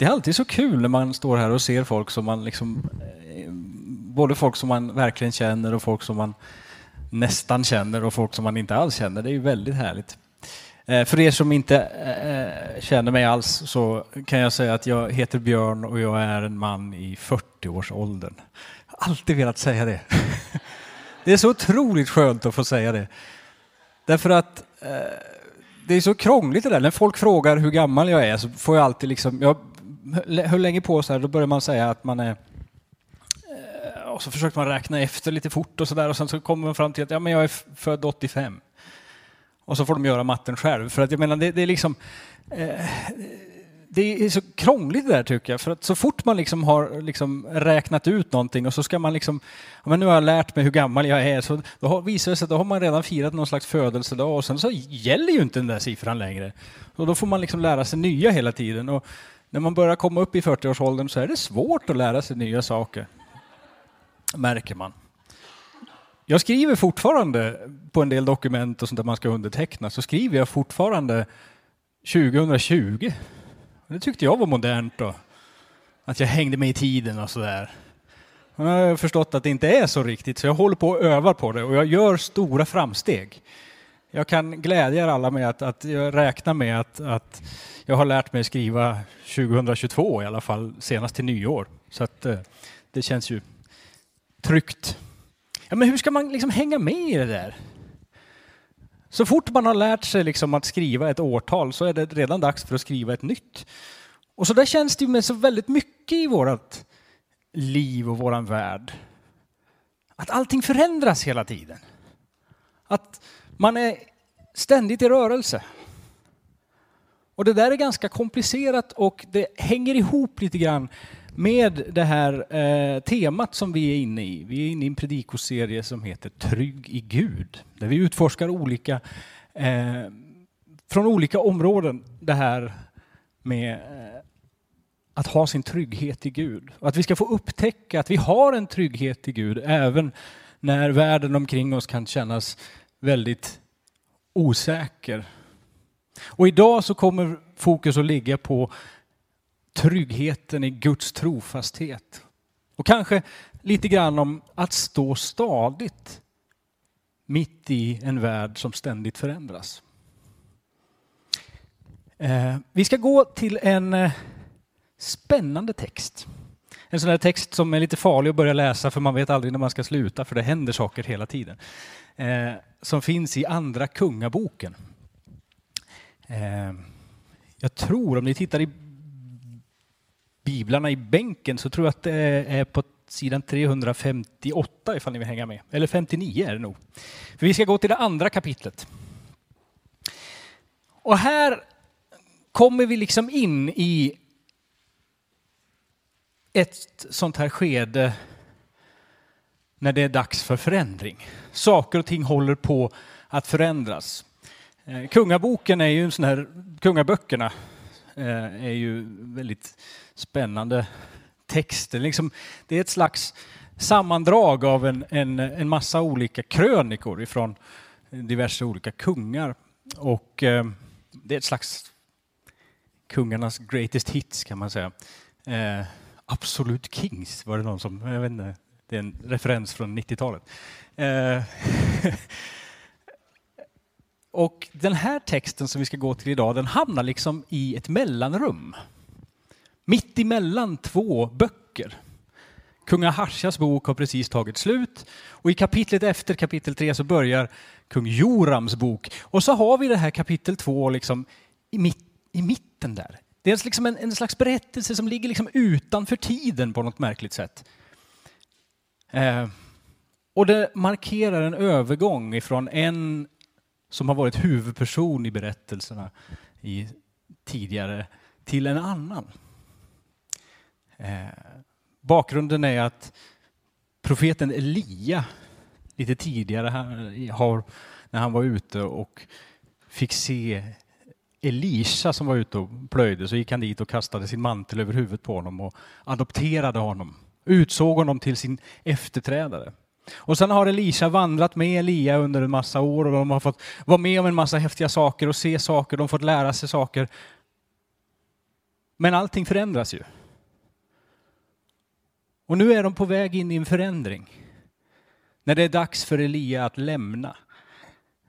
Det är alltid så kul när man står här och ser folk som man liksom, eh, både folk som man verkligen känner och folk som man nästan känner och folk som man inte alls känner. Det är ju väldigt härligt. Eh, för er som inte eh, känner mig alls så kan jag säga att jag heter Björn och jag är en man i 40-årsåldern. Jag har alltid velat säga det. Det är så otroligt skönt att få säga det. Därför att det är så krångligt det där. När folk frågar hur gammal jag är så får jag alltid liksom, jag höll länge på så här, då började man säga att man är eh, och så försökte man räkna efter lite fort och så där och sen så kommer man fram till att ja, men jag är född 85. Och så får de göra matten själv. För att jag menar, det, det är liksom eh, det är så krångligt det där tycker jag. För att så fort man liksom har liksom räknat ut någonting och så ska man liksom, ja, men nu har jag lärt mig hur gammal jag är, så då har, visar det sig att då har man redan firat någon slags födelsedag och sen så gäller ju inte den där siffran längre. Och då får man liksom lära sig nya hela tiden. Och när man börjar komma upp i 40-årsåldern så är det svårt att lära sig nya saker. Märker man. Jag skriver fortfarande på en del dokument och sånt där man ska underteckna, så skriver jag fortfarande 2020. Det tyckte jag var modernt då. Att jag hängde med i tiden och sådär. Nu har jag förstått att det inte är så riktigt, så jag håller på och övar på det och jag gör stora framsteg. Jag kan glädja er alla med att, att jag räknar med att, att jag har lärt mig skriva 2022 i alla fall, senast till nyår. Så att eh, det känns ju tryggt. Ja, men hur ska man liksom hänga med i det där? Så fort man har lärt sig liksom att skriva ett årtal så är det redan dags för att skriva ett nytt. Och så där känns det med så väldigt mycket i vårt liv och våran värld. Att allting förändras hela tiden. Att man är ständigt i rörelse. Och det där är ganska komplicerat och det hänger ihop lite grann med det här eh, temat som vi är inne i. Vi är inne i en predikoserie som heter Trygg i Gud, där vi utforskar olika, eh, från olika områden det här med eh, att ha sin trygghet i Gud. Och att vi ska få upptäcka att vi har en trygghet i Gud även när världen omkring oss kan kännas väldigt osäker. Och idag så kommer fokus att ligga på tryggheten i Guds trofasthet. Och kanske lite grann om att stå stadigt mitt i en värld som ständigt förändras. Eh, vi ska gå till en eh, spännande text. En sån där text som är lite farlig att börja läsa för man vet aldrig när man ska sluta för det händer saker hela tiden. Eh, som finns i Andra Kungaboken. Eh, jag tror, om ni tittar i biblarna i bänken så tror jag att det är på sidan 358 ifall ni vill hänga med. Eller 59 är det nog. För vi ska gå till det andra kapitlet. Och här kommer vi liksom in i ett sånt här skede när det är dags för förändring. Saker och ting håller på att förändras. Eh, kungaboken är ju en sån här, kungaböckerna eh, är ju väldigt spännande texter. Liksom, det är ett slags sammandrag av en, en, en massa olika krönikor ifrån diverse olika kungar. Och eh, det är ett slags kungarnas greatest hits kan man säga. Eh, Absolut Kings var det någon som, jag vet inte, det är en referens från 90-talet. Eh, och den här texten som vi ska gå till idag, den hamnar liksom i ett mellanrum. Mitt emellan två böcker. Kung Ahashas bok har precis tagit slut och i kapitlet efter kapitel 3 så börjar kung Jorams bok. Och så har vi det här kapitel 2 liksom i, mitt, i mitten där. Det är alltså liksom en, en slags berättelse som ligger liksom utanför tiden på något märkligt sätt. Eh, och det markerar en övergång ifrån en som har varit huvudperson i berättelserna i, tidigare till en annan. Eh, bakgrunden är att profeten Elia lite tidigare har, när han var ute och fick se Elisa som var ute och plöjde så gick han dit och kastade sin mantel över huvudet på honom och adopterade honom. Utsåg honom till sin efterträdare. Och sen har Elisa vandrat med Elia under en massa år och de har fått vara med om en massa häftiga saker och se saker, de har fått lära sig saker. Men allting förändras ju. Och nu är de på väg in i en förändring. När det är dags för Elia att lämna.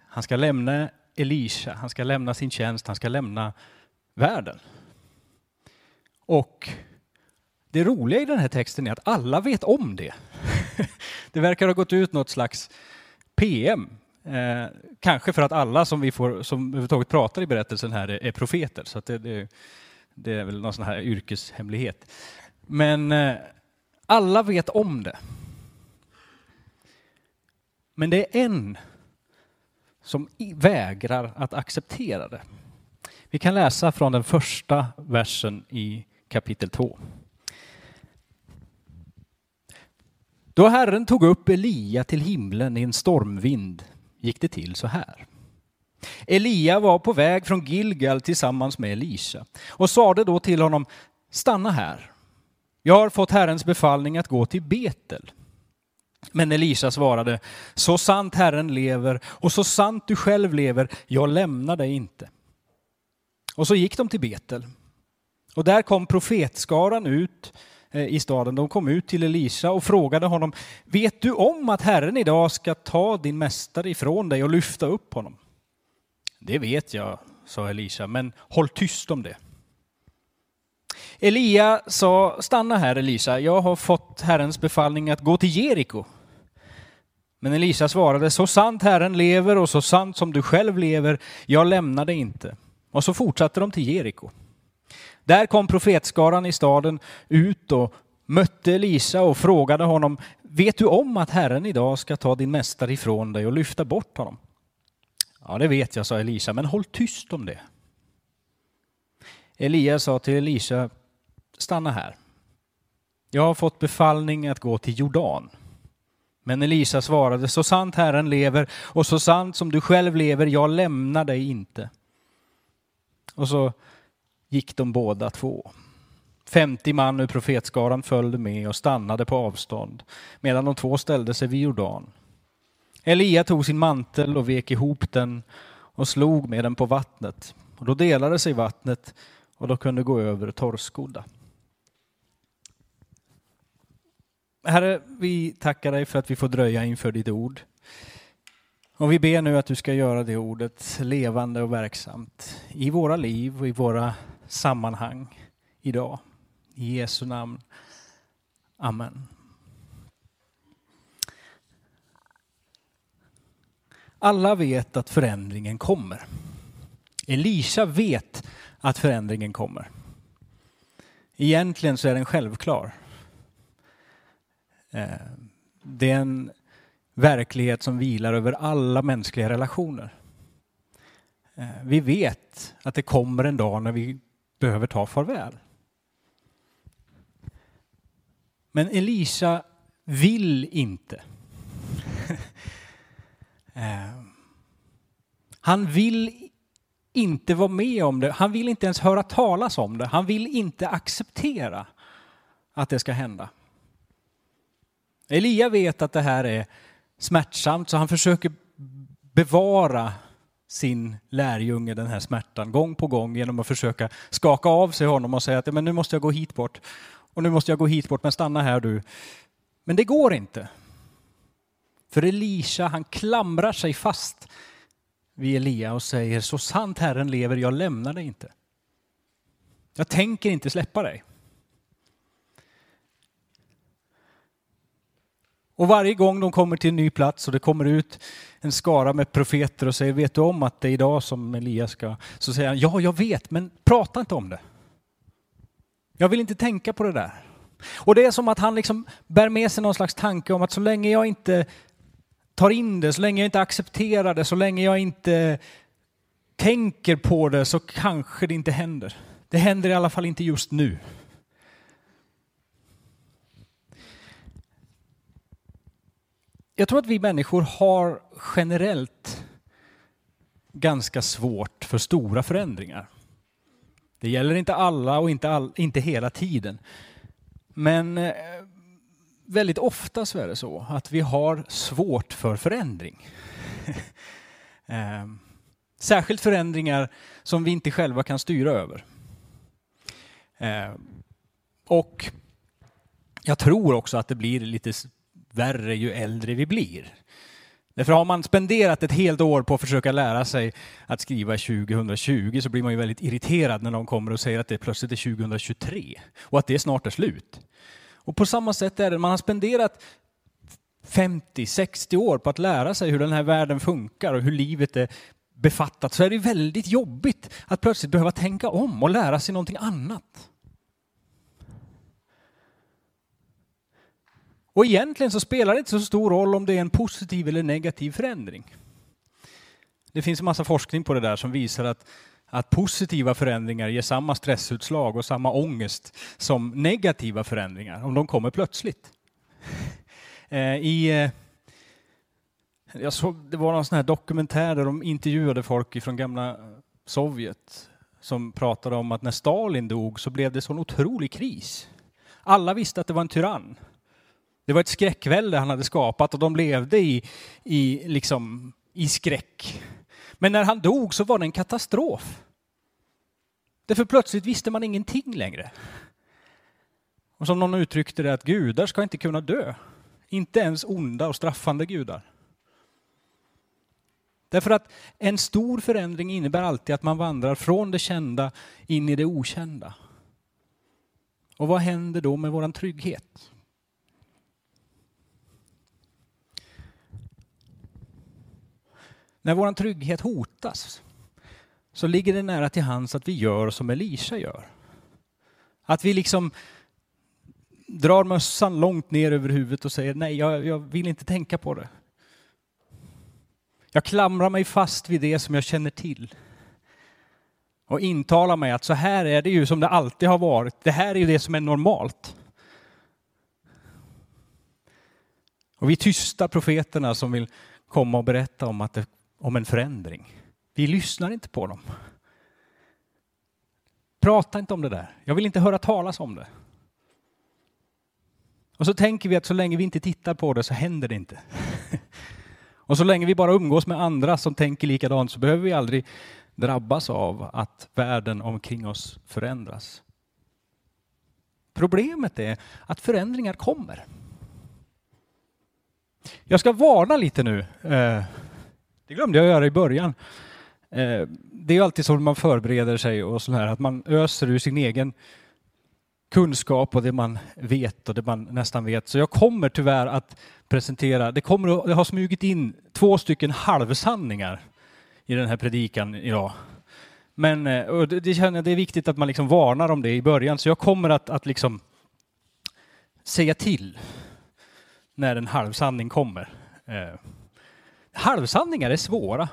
Han ska lämna Elisha, han ska lämna sin tjänst, han ska lämna världen. Och det roliga i den här texten är att alla vet om det. Det verkar ha gått ut något slags PM. Eh, kanske för att alla som vi får, som överhuvudtaget pratar i berättelsen här är, är profeter. Så det, det, det, är väl någon sån här yrkeshemlighet. Men eh, alla vet om det. Men det är en som vägrar att acceptera det. Vi kan läsa från den första versen i kapitel 2. Då Herren tog upp Elia till himlen i en stormvind gick det till så här. Elia var på väg från Gilgal tillsammans med Elisa och sade då till honom, stanna här. Jag har fått Herrens befallning att gå till Betel. Men Elisa svarade, så sant Herren lever och så sant du själv lever, jag lämnar dig inte. Och så gick de till Betel. Och där kom profetskaran ut Eh, i staden. De kom ut till Elisa och frågade honom, vet du om att Herren idag ska ta din mästare ifrån dig och lyfta upp honom? Det vet jag, sa Elisa, men håll tyst om det. Elia sa, stanna här Elisa, jag har fått Herrens befallning att gå till Jeriko. Men Elisa svarade, så sant Herren lever och så sant som du själv lever, jag lämnar dig inte. Och så fortsatte de till Jeriko. Där kom profetskaran i staden ut och mötte Elisa och frågade honom, vet du om att Herren idag ska ta din mästare ifrån dig och lyfta bort honom? Ja, det vet jag, sa Elisa, men håll tyst om det. Elia sa till Elisa, stanna här. Jag har fått befallning att gå till Jordan. Men Elisa svarade, så sant Herren lever och så sant som du själv lever, jag lämnar dig inte. Och så gick de båda två. 50 man ur profetskaran följde med och stannade på avstånd medan de två ställde sig vid Jordan. Elia tog sin mantel och vek ihop den och slog med den på vattnet. Och då delade sig vattnet och de kunde gå över torrskodda. Herre, vi tackar dig för att vi får dröja inför ditt ord. Och vi ber nu att du ska göra det ordet levande och verksamt i våra liv och i våra sammanhang idag. I Jesu namn. Amen. Alla vet att förändringen kommer. Elisa vet att förändringen kommer. Egentligen så är den självklar. Eh, det är en verklighet som vilar över alla mänskliga relationer. Eh, vi vet att det kommer en dag när vi behöver ta farväl. Men Elisa vill inte. Eh, han vill inte vara med om det. Han vill inte ens höra talas om det. Han vill inte acceptera att det ska hända. Elia vet att det här är smärtsamt så han försöker bevara sin lärjunge den här smärtan gång på gång genom att försöka skaka av sig honom och säga att men nu måste jag gå hit bort och nu måste jag gå hit bort men stanna här du. Men det går inte. För Elisha han klamrar sig fast vid Elia och säger så sant Herren lever jag lämnar dig inte. Jag tänker inte släppa dig. Och varje gång de kommer till en ny plats och det kommer ut en skara med profeter och säger, vet du om att det är idag som Elias ska... Så säger han, ja jag vet, men prata inte om det. Jag vill inte tänka på det där. Och det är som att han liksom bär med sig någon slags tanke om att så länge jag inte tar in det, så länge jag inte accepterar det, så länge jag inte tänker på det så kanske det inte händer. Det händer i alla fall inte just nu. Jag tror att vi människor har generellt ganska svårt för stora förändringar. Det gäller inte alla och inte, all, inte hela tiden. Men eh, väldigt ofta så är det så att vi har svårt för förändring. Ehm, särskilt förändringar som vi inte själva kan styra över. Ehm, och jag tror också att det blir lite värre ju äldre vi blir. Därför har man spenderat ett helt år på att försöka lära sig att skriva 2020 så blir man ju väldigt irriterad när de kommer och säger att det plötsligt är 2023 och att det snart är slut. Och på samma sätt är det, man har spenderat 50-60 år på att lära sig hur den här världen funkar och hur livet är befattat så är det väldigt jobbigt att plötsligt behöva tänka om och lära sig någonting annat. Och egentligen så spelar det inte så stor roll om det är en positiv eller negativ förändring. Det finns en massa forskning på det där som visar att, att positiva förändringar ger samma stressutslag och samma ångest som negativa förändringar om de kommer plötsligt. Eh, I, eh, jag såg, det var någon sån här dokumentär där de intervjuade folk från gamla Sovjet som pratade om att när Stalin dog så blev det sån otrolig kris. Alla visste att det var en tyrann. Det var ett skräckvälde han hade skapat och de levde i, i, liksom, i skräck. Men när han dog så var det en katastrof. Därför plötsligt visste man ingenting längre. Och som någon uttryckte det, att gudar ska inte kunna dö. Inte ens onda och straffande gudar. Därför att en stor förändring innebär alltid att man vandrar från det kända in i det okända. Och vad händer då med vår trygghet? När vår trygghet hotas så ligger det nära till hands att vi gör som Elisa gör. Att vi liksom drar mössan långt ner över huvudet och säger nej, jag, jag vill inte tänka på det. Jag klamrar mig fast vid det som jag känner till. Och intalar mig att så här är det ju som det alltid har varit. Det här är ju det som är normalt. Och vi tystar profeterna som vill komma och berätta om, att det, om en förändring. Vi lyssnar inte på dem. Prata inte om det där. Jag vill inte höra talas om det. Och så tänker vi att så länge vi inte tittar på det så händer det inte. Och så länge vi bara umgås med andra som tänker likadant så behöver vi aldrig drabbas av att världen omkring oss förändras. Problemet är att förändringar kommer. Jag ska varna lite nu. Eh, det glömde jag göra i början. Eh, det är alltid så när man förbereder sig och så här, att man öser ur sin egen kunskap och det man vet och det man nästan vet. Så jag kommer tyvärr att presentera, det kommer att, det har smugit in två stycken halvsanningar i den här predikan idag. Men eh, och det, det, känner, det är viktigt att man liksom varnar om det i början, så jag kommer att, att liksom säga till när en halvsanning kommer. Eh, halvsanningar är svåra.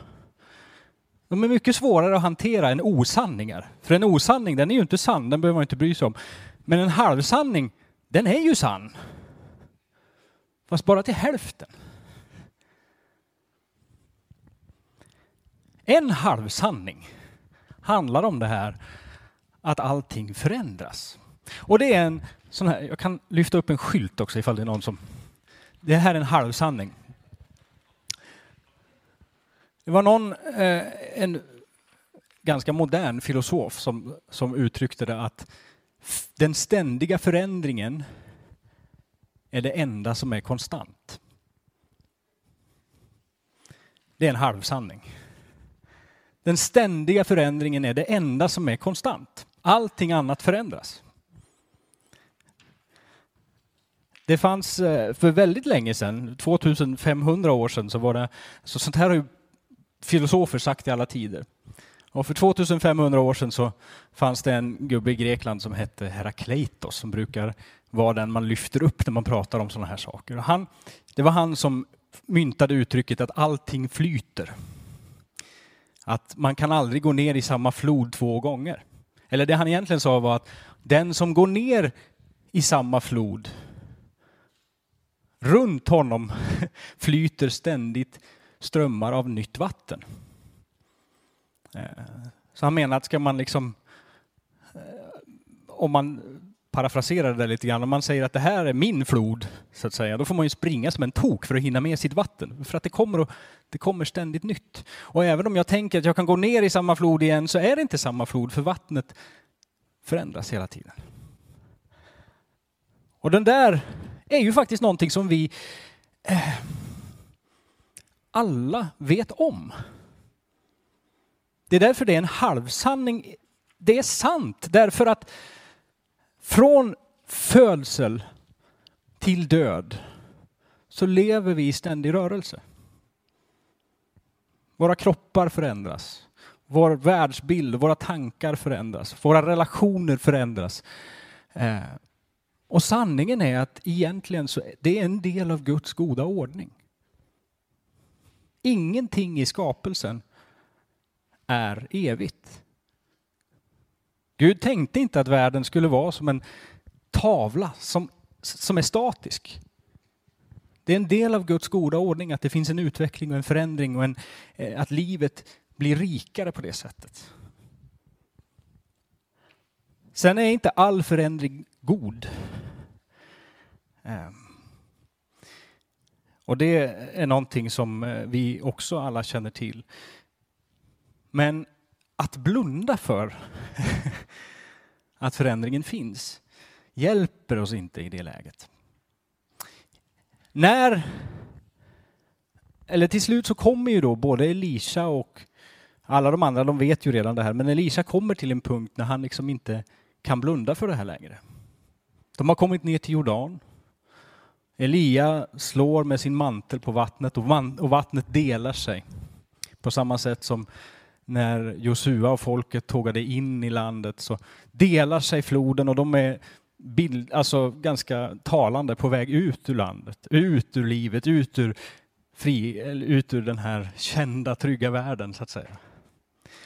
De är mycket svårare att hantera än osanningar. För en osanning, den är ju inte sann, den behöver man inte bry sig om. Men en halvsanning, den är ju sann. Fast bara till hälften. En halvsanning handlar om det här att allting förändras. Och det är en sån här, jag kan lyfta upp en skylt också ifall det är någon som... Det här är en halvsanning. Det var någon, eh, en ganska modern filosof som, som uttryckte det att den ständiga förändringen är det enda som är konstant. Det är en halvsanning. Den ständiga förändringen är det enda som är konstant. Allting annat förändras. Det fanns eh, för väldigt länge sedan, 2500 år sedan, så var det, så sånt här har ju filosofer sagt i alla tider. Och för 2500 år sedan så fanns det en gubbe i Grekland som hette Herakleitos som brukar vara den man lyfter upp när man pratar om sådana här saker. Han, det var han som myntade uttrycket att allting flyter. Att man kan aldrig gå ner i samma flod två gånger. Eller det han egentligen sa var att den som går ner i samma flod, runt honom flyter ständigt strömmar av nytt vatten. Eh, så han menar att ska man liksom, eh, om man parafraserar det lite grann, om man säger att det här är min flod, så att säga, då får man ju springa som en tok för att hinna med sitt vatten. För att det kommer, och, det kommer ständigt nytt. Och även om jag tänker att jag kan gå ner i samma flod igen så är det inte samma flod, för vattnet förändras hela tiden. Och den där är ju faktiskt någonting som vi eh, alla vet om. Det är därför det är en halvsanning. Det är sant därför att från födsel till död så lever vi i ständig rörelse. Våra kroppar förändras. Vår världsbild, våra tankar förändras. Våra relationer förändras. Eh, och sanningen är att egentligen så det är en del av Guds goda ordning. Ingenting i skapelsen är evigt. Gud tänkte inte att världen skulle vara som en tavla som, som är statisk. Det är en del av Guds goda ordning att det finns en utveckling och en förändring och en, eh, att livet blir rikare på det sättet. Sen är inte all förändring god. Ehm, och det är någonting som eh, vi också alla känner till. Men att blunda för att förändringen finns hjälper oss inte i det läget. När, eller till slut så kommer ju då både Elisha och alla de andra, de vet ju redan det här, men Elisha kommer till en punkt när han liksom inte kan blunda för det här längre. De har kommit ner till Jordan. Elia slår med sin mantel på vattnet och vattnet delar sig. På samma sätt som när Josua och folket tågade in i landet så delar sig floden och de är bild, alltså ganska talande på väg ut ur landet, ut ur livet, ut ur, fri, ut ur den här kända trygga världen så att säga.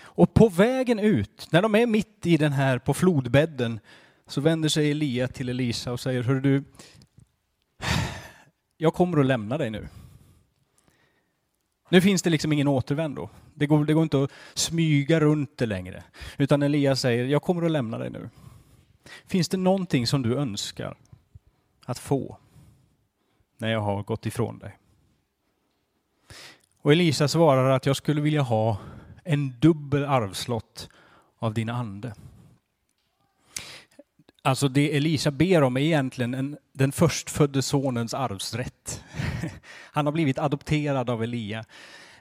Och på vägen ut, när de är mitt i den här på flodbädden, så vänder sig Elia till Elisa och säger, hör du, jag kommer att lämna dig nu. Nu finns det liksom ingen återvändo. Det går, det går inte att smyga runt det längre. Utan Elias säger, jag kommer att lämna dig nu. Finns det någonting som du önskar att få när jag har gått ifrån dig? Och Elisa svarar att jag skulle vilja ha en dubbel arvslott av din ande. Alltså det Elisa ber om är egentligen en, den förstfödde sonens arvsrätt. Han har blivit adopterad av Elia.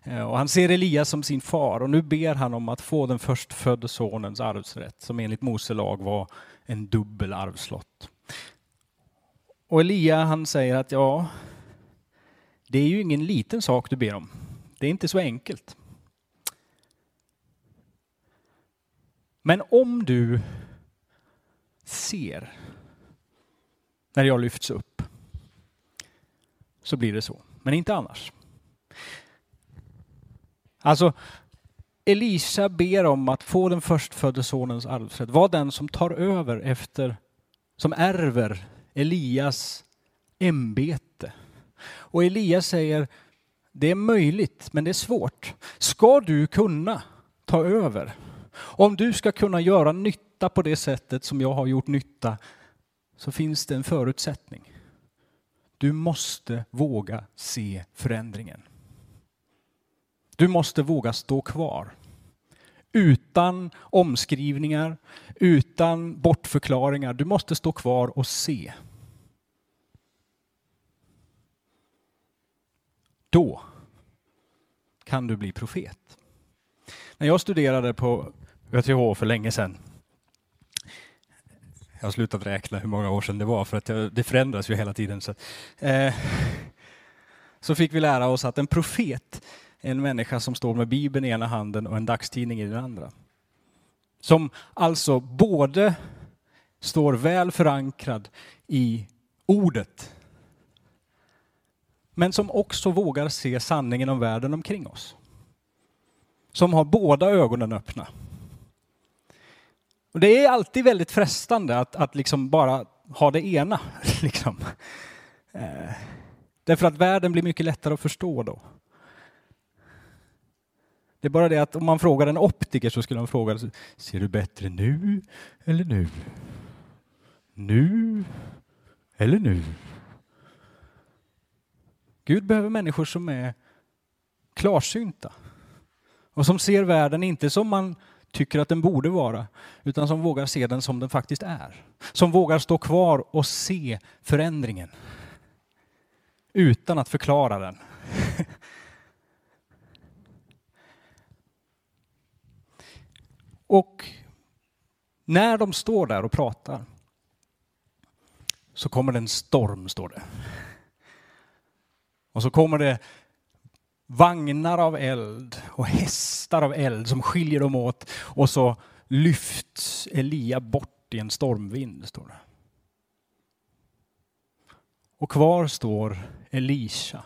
Eh, och han ser Elia som sin far och nu ber han om att få den förstfödde sonens arvsrätt som enligt Mose lag var en dubbel arvslott. Och Elia han säger att ja, det är ju ingen liten sak du ber om. Det är inte så enkelt. Men om du ser när jag lyfts upp så blir det så, men inte annars. Alltså, Elisa ber om att få den förstfödde sonens arvsrätt, var den som tar över efter, som ärver Elias ämbete. Och Elias säger, det är möjligt, men det är svårt. Ska du kunna ta över, om du ska kunna göra nytta på det sättet som jag har gjort nytta, så finns det en förutsättning. Du måste våga se förändringen. Du måste våga stå kvar. Utan omskrivningar, utan bortförklaringar. Du måste stå kvar och se. Då kan du bli profet. När jag studerade på ÖTH för länge sedan jag har slutat räkna hur många år sedan det var för att det förändras ju hela tiden. Så, eh, så fick vi lära oss att en profet är en människa som står med Bibeln i ena handen och en dagstidning i den andra. Som alltså både står väl förankrad i ordet, men som också vågar se sanningen om världen omkring oss. Som har båda ögonen öppna. Och det är alltid väldigt frestande att, att liksom bara ha det ena. Liksom. Eh, därför att världen blir mycket lättare att förstå då. Det är bara det att om man frågar en optiker så skulle han fråga, ser du bättre nu eller nu? Nu eller nu? Gud behöver människor som är klarsynta och som ser världen inte som man tycker att den borde vara, utan som vågar se den som den faktiskt är. Som vågar stå kvar och se förändringen utan att förklara den. och när de står där och pratar så kommer det en storm, står det. Och så kommer det vagnar av eld och hästar av eld som skiljer dem åt och så lyfts Elia bort i en stormvind, står det. Och kvar står Elisha.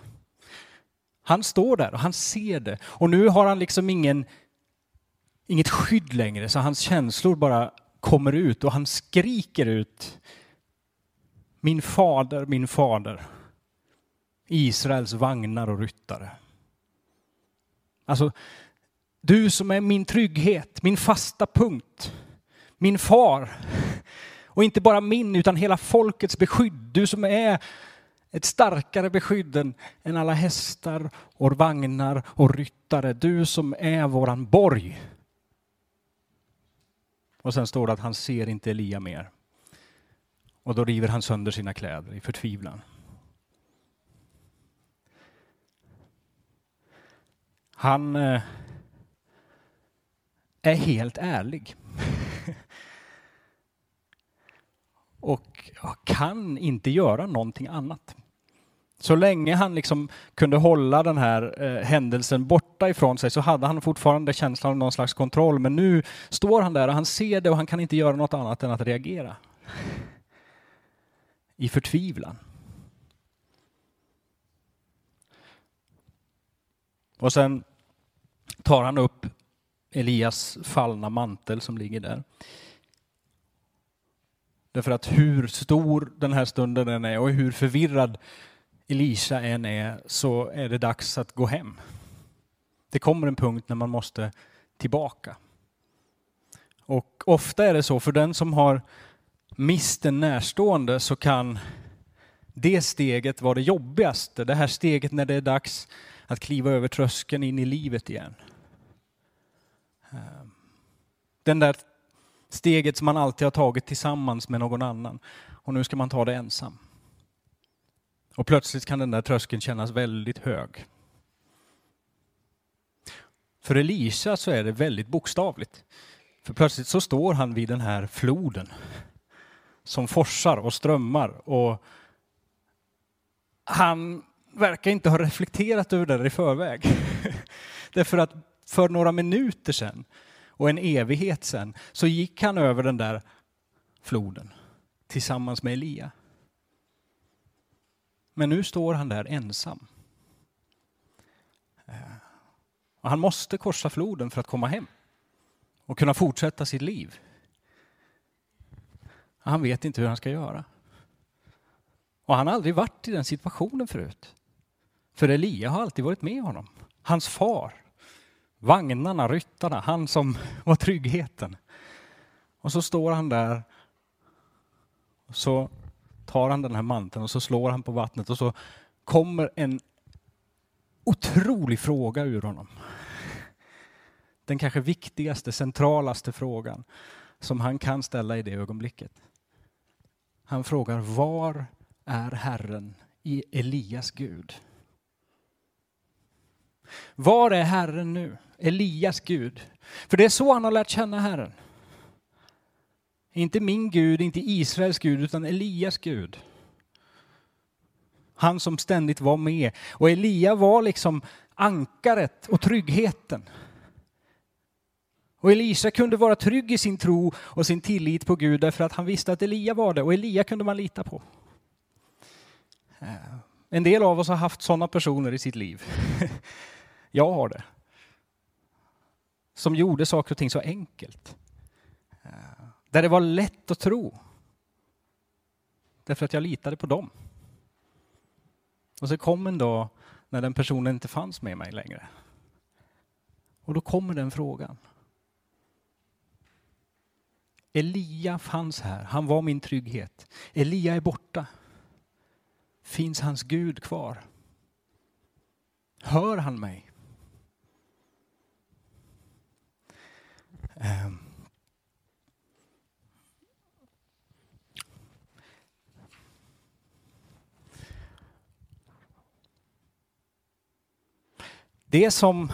Han står där och han ser det och nu har han liksom ingen, inget skydd längre så hans känslor bara kommer ut och han skriker ut Min fader, min fader. Israels vagnar och ryttare. Alltså, du som är min trygghet, min fasta punkt, min far. Och inte bara min, utan hela folkets beskydd. Du som är ett starkare beskydd än alla hästar och vagnar och ryttare. Du som är våran borg. Och sen står det att han ser inte Elia mer. Och då river han sönder sina kläder i förtvivlan. Han eh, är helt ärlig. och kan inte göra någonting annat. Så länge han liksom kunde hålla den här eh, händelsen borta ifrån sig så hade han fortfarande känslan av någon slags kontroll. Men nu står han där och han ser det och han kan inte göra något annat än att reagera. I förtvivlan. Och sen tar han upp Elias fallna mantel som ligger där. Därför att hur stor den här stunden än är och hur förvirrad Elisa än är så är det dags att gå hem. Det kommer en punkt när man måste tillbaka. Och ofta är det så, för den som har mist en närstående så kan det steget vara det jobbigaste. Det här steget när det är dags att kliva över tröskeln in i livet igen. Ehm, den där steget som man alltid har tagit tillsammans med någon annan och nu ska man ta det ensam. Och plötsligt kan den där tröskeln kännas väldigt hög. För Elisa så är det väldigt bokstavligt. För plötsligt så står han vid den här floden som forsar och strömmar och han verkar inte ha reflekterat över det där i förväg. Därför att för några minuter sedan och en evighet sedan så gick han över den där floden tillsammans med Elia. Men nu står han där ensam. Eh, och han måste korsa floden för att komma hem och kunna fortsätta sitt liv. Han vet inte hur han ska göra. Och han har aldrig varit i den situationen förut. För Elia har alltid varit med honom. Hans far, vagnarna, ryttarna, han som var tryggheten. Och så står han där och så tar han den här manteln och så slår han på vattnet och så kommer en otrolig fråga ur honom. Den kanske viktigaste, centralaste frågan som han kan ställa i det ögonblicket. Han frågar var är Herren i Elias Gud? Var är Herren nu? Elias Gud. För det är så han har lärt känna Herren. Inte min Gud, inte Israels Gud, utan Elias Gud. Han som ständigt var med. Och Elia var liksom ankaret och tryggheten. Och Elisa kunde vara trygg i sin tro och sin tillit på Gud därför att han visste att Elia var det och Elia kunde man lita på. Eh, en del av oss har haft sådana personer i sitt liv. Jag har det. Som gjorde saker och ting så enkelt. Där det var lätt att tro. Därför att jag litade på dem. Och så kom en dag när den personen inte fanns med mig längre. Och då kommer den frågan. Elia fanns här, han var min trygghet. Elia är borta. Finns hans Gud kvar? Hör han mig? Ehm. Det som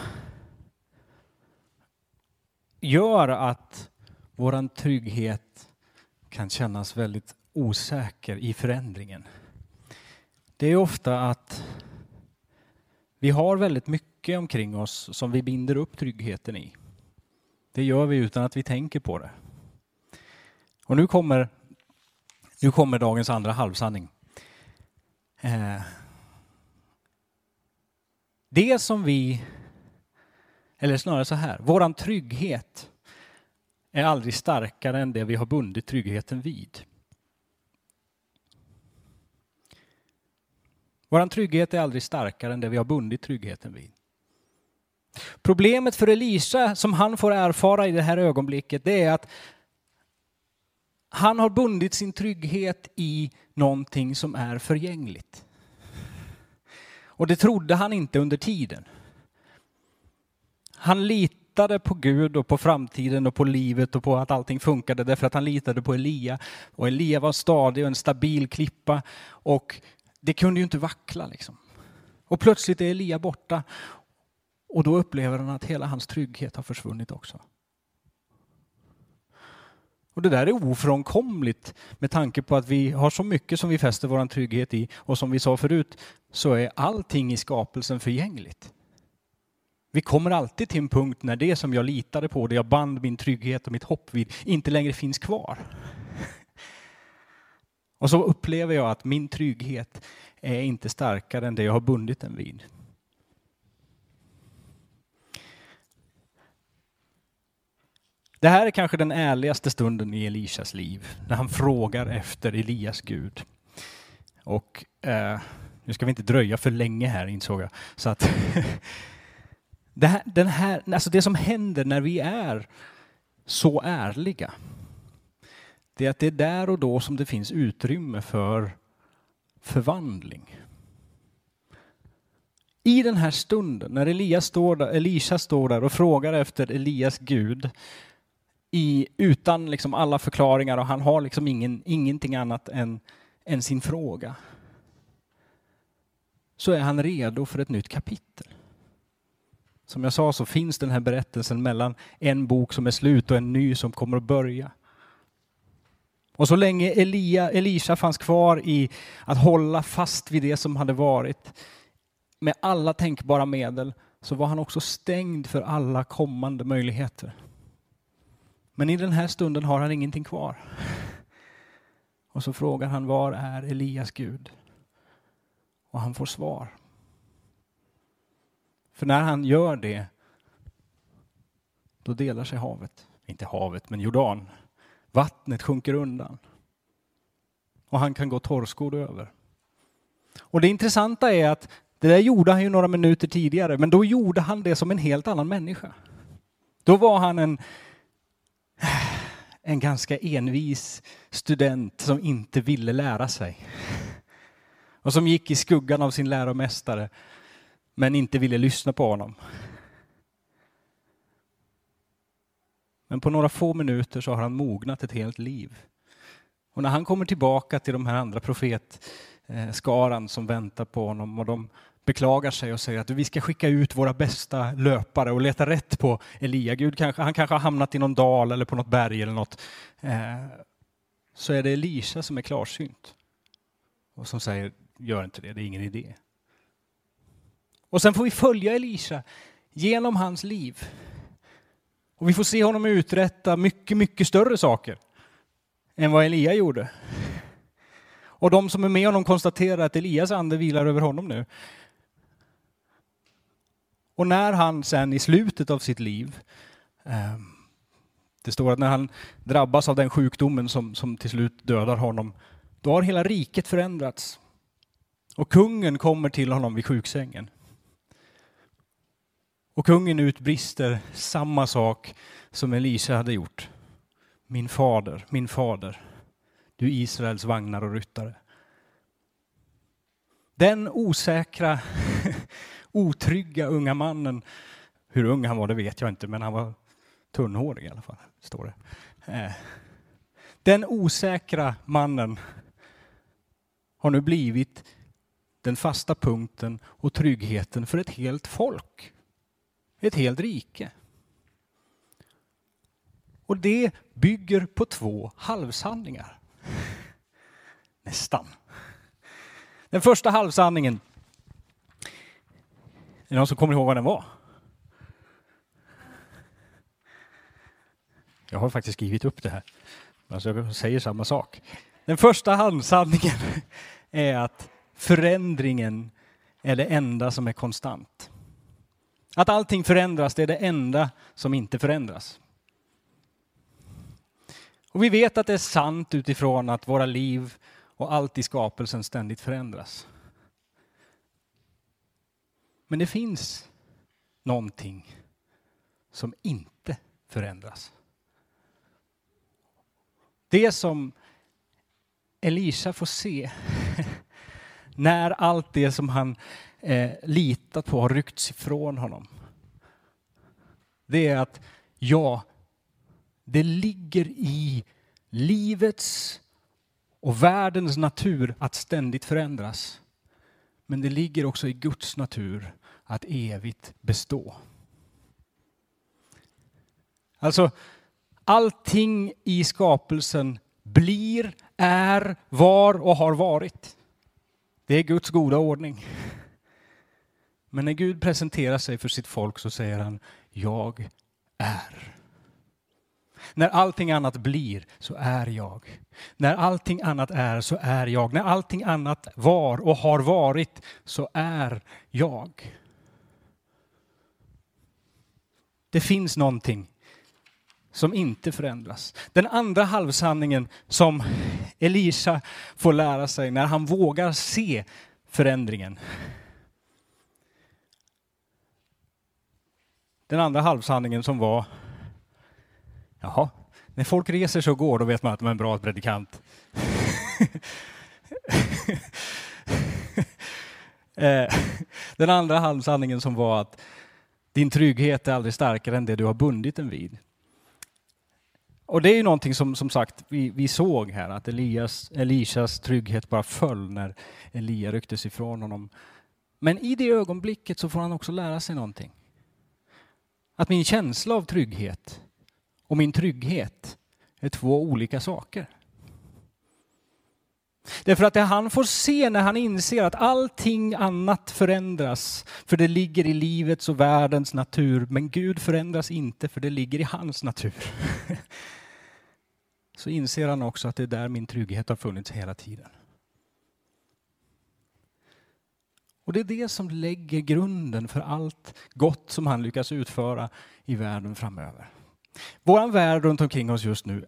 gör att vår trygghet kan kännas väldigt osäker i förändringen. Det är ofta att vi har väldigt mycket omkring oss som vi binder upp tryggheten i. Det gör vi utan att vi tänker på det. Och nu kommer, nu kommer dagens andra halvsanning. Eh, det som vi, eller snarare så här, våran trygghet är aldrig starkare än det vi har bundit tryggheten vid. Vår trygghet är aldrig starkare än det vi har bundit tryggheten vid. Problemet för Elisa, som han får erfara i det här ögonblicket, det är att han har bundit sin trygghet i någonting som är förgängligt. Och det trodde han inte under tiden. Han litade på Gud och på framtiden och på livet och på att allting funkade därför att han litade på Elia. Och Elia var stadig och en stabil klippa och det kunde ju inte vackla liksom. Och plötsligt är Elia borta och då upplever han att hela hans trygghet har försvunnit också. Och det där är ofrånkomligt med tanke på att vi har så mycket som vi fäster vår trygghet i och som vi sa förut så är allting i skapelsen förgängligt. Vi kommer alltid till en punkt när det som jag litade på, det jag band min trygghet och mitt hopp vid, inte längre finns kvar. Och så upplever jag att min trygghet är inte starkare än det jag har bundit den vid. Det här är kanske den ärligaste stunden i Elishas liv, när han frågar efter Elias Gud. Och eh, nu ska vi inte dröja för länge här insåg jag. Så att det, här, den här, alltså det som händer när vi är så ärliga, det är att det är där och då som det finns utrymme för förvandling. I den här stunden, när Elias står där, Elisha står där och frågar efter Elias Gud, i, utan liksom alla förklaringar och han har liksom ingen, ingenting annat än, än sin fråga. Så är han redo för ett nytt kapitel. Som jag sa så finns den här berättelsen mellan en bok som är slut och en ny som kommer att börja. Och så länge Elia, Elisha fanns kvar i att hålla fast vid det som hade varit med alla tänkbara medel så var han också stängd för alla kommande möjligheter. Men i den här stunden har han ingenting kvar. Och så frågar han var är Elias Gud? Och han får svar. För när han gör det, då delar sig havet. Inte havet, men Jordan. Vattnet sjunker undan. Och han kan gå torrskodd över. Och det intressanta är att det där gjorde han ju några minuter tidigare, men då gjorde han det som en helt annan människa. Då var han en en ganska envis student som inte ville lära sig. Och som gick i skuggan av sin läromästare men inte ville lyssna på honom. Men på några få minuter så har han mognat ett helt liv. Och när han kommer tillbaka till de här andra profetskaran som väntar på honom och de beklagar sig och säger att vi ska skicka ut våra bästa löpare och leta rätt på Elia. Gud kanske, han kanske har hamnat i någon dal eller på något berg eller något. Eh, så är det Elisha som är klarsynt och som säger gör inte det, det är ingen idé. Och sen får vi följa Elisha genom hans liv. Och vi får se honom uträtta mycket, mycket större saker än vad Elia gjorde. Och de som är med honom konstaterar att Elias ande vilar över honom nu. Och när han sen i slutet av sitt liv, eh, det står att när han drabbas av den sjukdomen som, som till slut dödar honom, då har hela riket förändrats. Och kungen kommer till honom vid sjuksängen. Och kungen utbrister samma sak som Elisa hade gjort. Min fader, min fader, du Israels vagnar och ryttare. Den osäkra otrygga unga mannen. Hur ung han var det vet jag inte, men han var Tunnhårig i alla fall, står det. Eh. Den osäkra mannen har nu blivit den fasta punkten och tryggheten för ett helt folk. Ett helt rike. Och det bygger på två halvsanningar. Nästan. Den första halvsanningen. Är det någon som kommer ihåg vad den var? Jag har faktiskt skrivit upp det här. Alltså jag säger samma sak. Den första handsanningen är att förändringen är det enda som är konstant. Att allting förändras, det är det enda som inte förändras. Och vi vet att det är sant utifrån att våra liv och allt i skapelsen ständigt förändras. Men det finns någonting som inte förändras. Det som Elisa får se när allt det som han eh, litat på har ryckts ifrån honom. Det är att ja, det ligger i livets och världens natur att ständigt förändras. Men det ligger också i Guds natur att evigt bestå. Alltså, allting i skapelsen blir, är, var och har varit. Det är Guds goda ordning. Men när Gud presenterar sig för sitt folk så säger han, jag är. När allting annat blir så är jag. När allting annat är så är jag. När allting annat var och har varit så är jag. Det finns någonting som inte förändras. Den andra halvsanningen som Elisa får lära sig när han vågar se förändringen. Den andra halvsanningen som var, jaha, när folk reser sig och går då vet man att de är en bra predikant. Eh, den andra halvsanningen som var att din trygghet är aldrig starkare än det du har bundit den vid. Och det är ju någonting som, som sagt, vi, vi såg här, att Elias, Elisas trygghet bara föll när Elia rycktes ifrån honom. Men i det ögonblicket så får han också lära sig någonting. Att min känsla av trygghet och min trygghet är två olika saker. Därför att det han får se när han inser att allting annat förändras, för det ligger i livets och världens natur, men Gud förändras inte, för det ligger i hans natur. Så inser han också att det är där min trygghet har funnits hela tiden. Och det är det som lägger grunden för allt gott som han lyckas utföra i världen framöver. Vår värld runt omkring oss just nu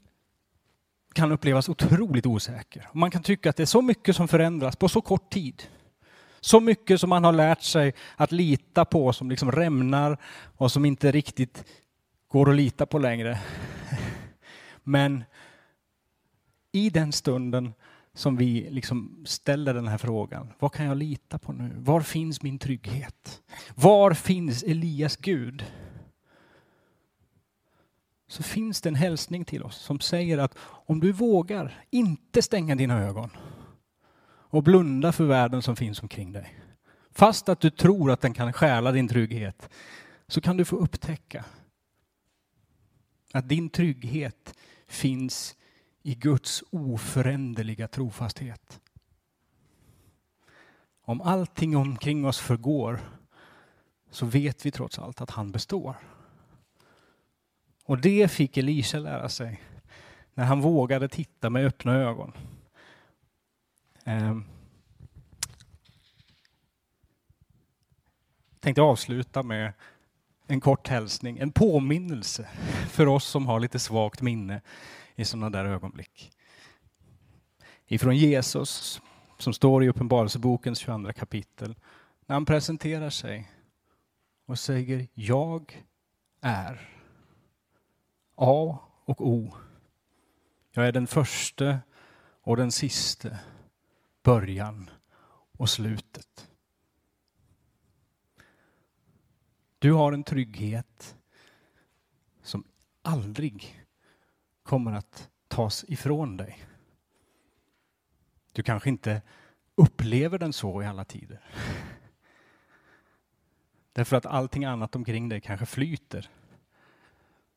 kan upplevas otroligt osäker. Man kan tycka att det är så mycket som förändras på så kort tid. Så mycket som man har lärt sig att lita på som liksom rämnar och som inte riktigt går att lita på längre. Men i den stunden som vi liksom ställer den här frågan, vad kan jag lita på nu? Var finns min trygghet? Var finns Elias Gud? Så finns det en hälsning till oss som säger att om du vågar inte stänga dina ögon och blunda för världen som finns omkring dig, fast att du tror att den kan stjäla din trygghet, så kan du få upptäcka att din trygghet finns i Guds oföränderliga trofasthet. Om allting omkring oss förgår så vet vi trots allt att han består. Och det fick Elisa lära sig när han vågade titta med öppna ögon. Ehm. Jag tänkte avsluta med en kort hälsning, en påminnelse för oss som har lite svagt minne i sådana där ögonblick. Ifrån Jesus, som står i Uppenbarelsebokens 22 kapitel, när han presenterar sig och säger Jag är A och O. Jag är den första och den siste, början och slutet. Du har en trygghet som aldrig kommer att tas ifrån dig. Du kanske inte upplever den så i alla tider. Därför att allting annat omkring dig kanske flyter.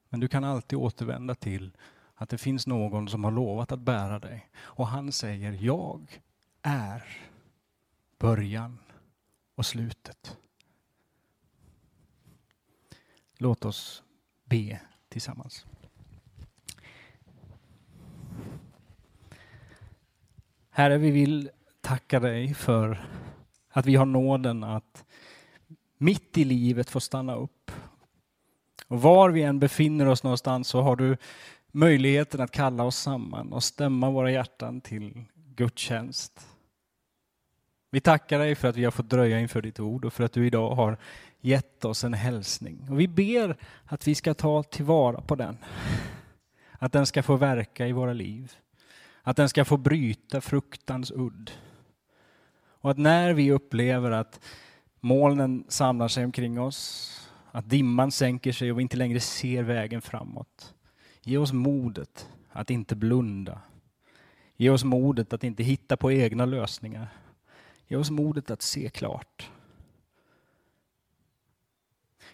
Men du kan alltid återvända till att det finns någon som har lovat att bära dig. Och han säger, jag är början och slutet. Låt oss be tillsammans. Herre, vi vill tacka dig för att vi har nåden att mitt i livet få stanna upp. Och var vi än befinner oss någonstans så har du möjligheten att kalla oss samman och stämma våra hjärtan till gudstjänst. Vi tackar dig för att vi har fått dröja inför ditt ord och för att du idag har gett oss en hälsning. Och vi ber att vi ska ta tillvara på den. Att den ska få verka i våra liv. Att den ska få bryta fruktans udd. Och att när vi upplever att molnen samlar sig omkring oss, att dimman sänker sig och vi inte längre ser vägen framåt. Ge oss modet att inte blunda. Ge oss modet att inte hitta på egna lösningar. Ge oss modet att se klart.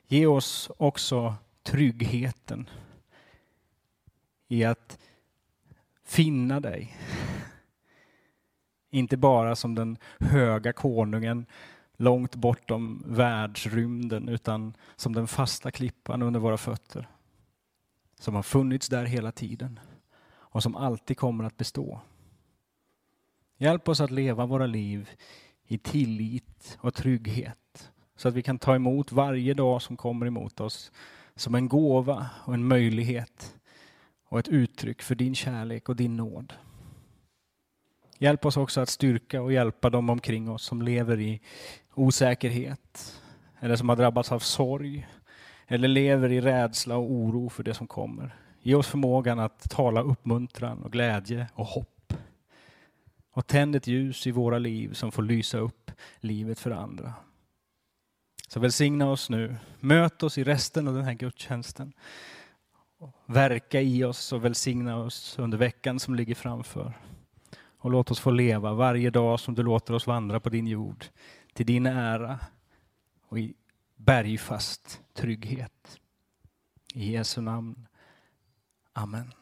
Ge oss också tryggheten i att finna dig. Inte bara som den höga konungen långt bortom världsrymden utan som den fasta klippan under våra fötter. Som har funnits där hela tiden och som alltid kommer att bestå. Hjälp oss att leva våra liv i tillit och trygghet så att vi kan ta emot varje dag som kommer emot oss som en gåva och en möjlighet och ett uttryck för din kärlek och din nåd. Hjälp oss också att styrka och hjälpa dem omkring oss som lever i osäkerhet eller som har drabbats av sorg eller lever i rädsla och oro för det som kommer. Ge oss förmågan att tala uppmuntran och glädje och hopp. Och tänd ett ljus i våra liv som får lysa upp livet för andra. Så välsigna oss nu. Möt oss i resten av den här gudstjänsten. Verka i oss och välsigna oss under veckan som ligger framför. Och låt oss få leva varje dag som du låter oss vandra på din jord till din ära och i bergfast trygghet. I Jesu namn. Amen.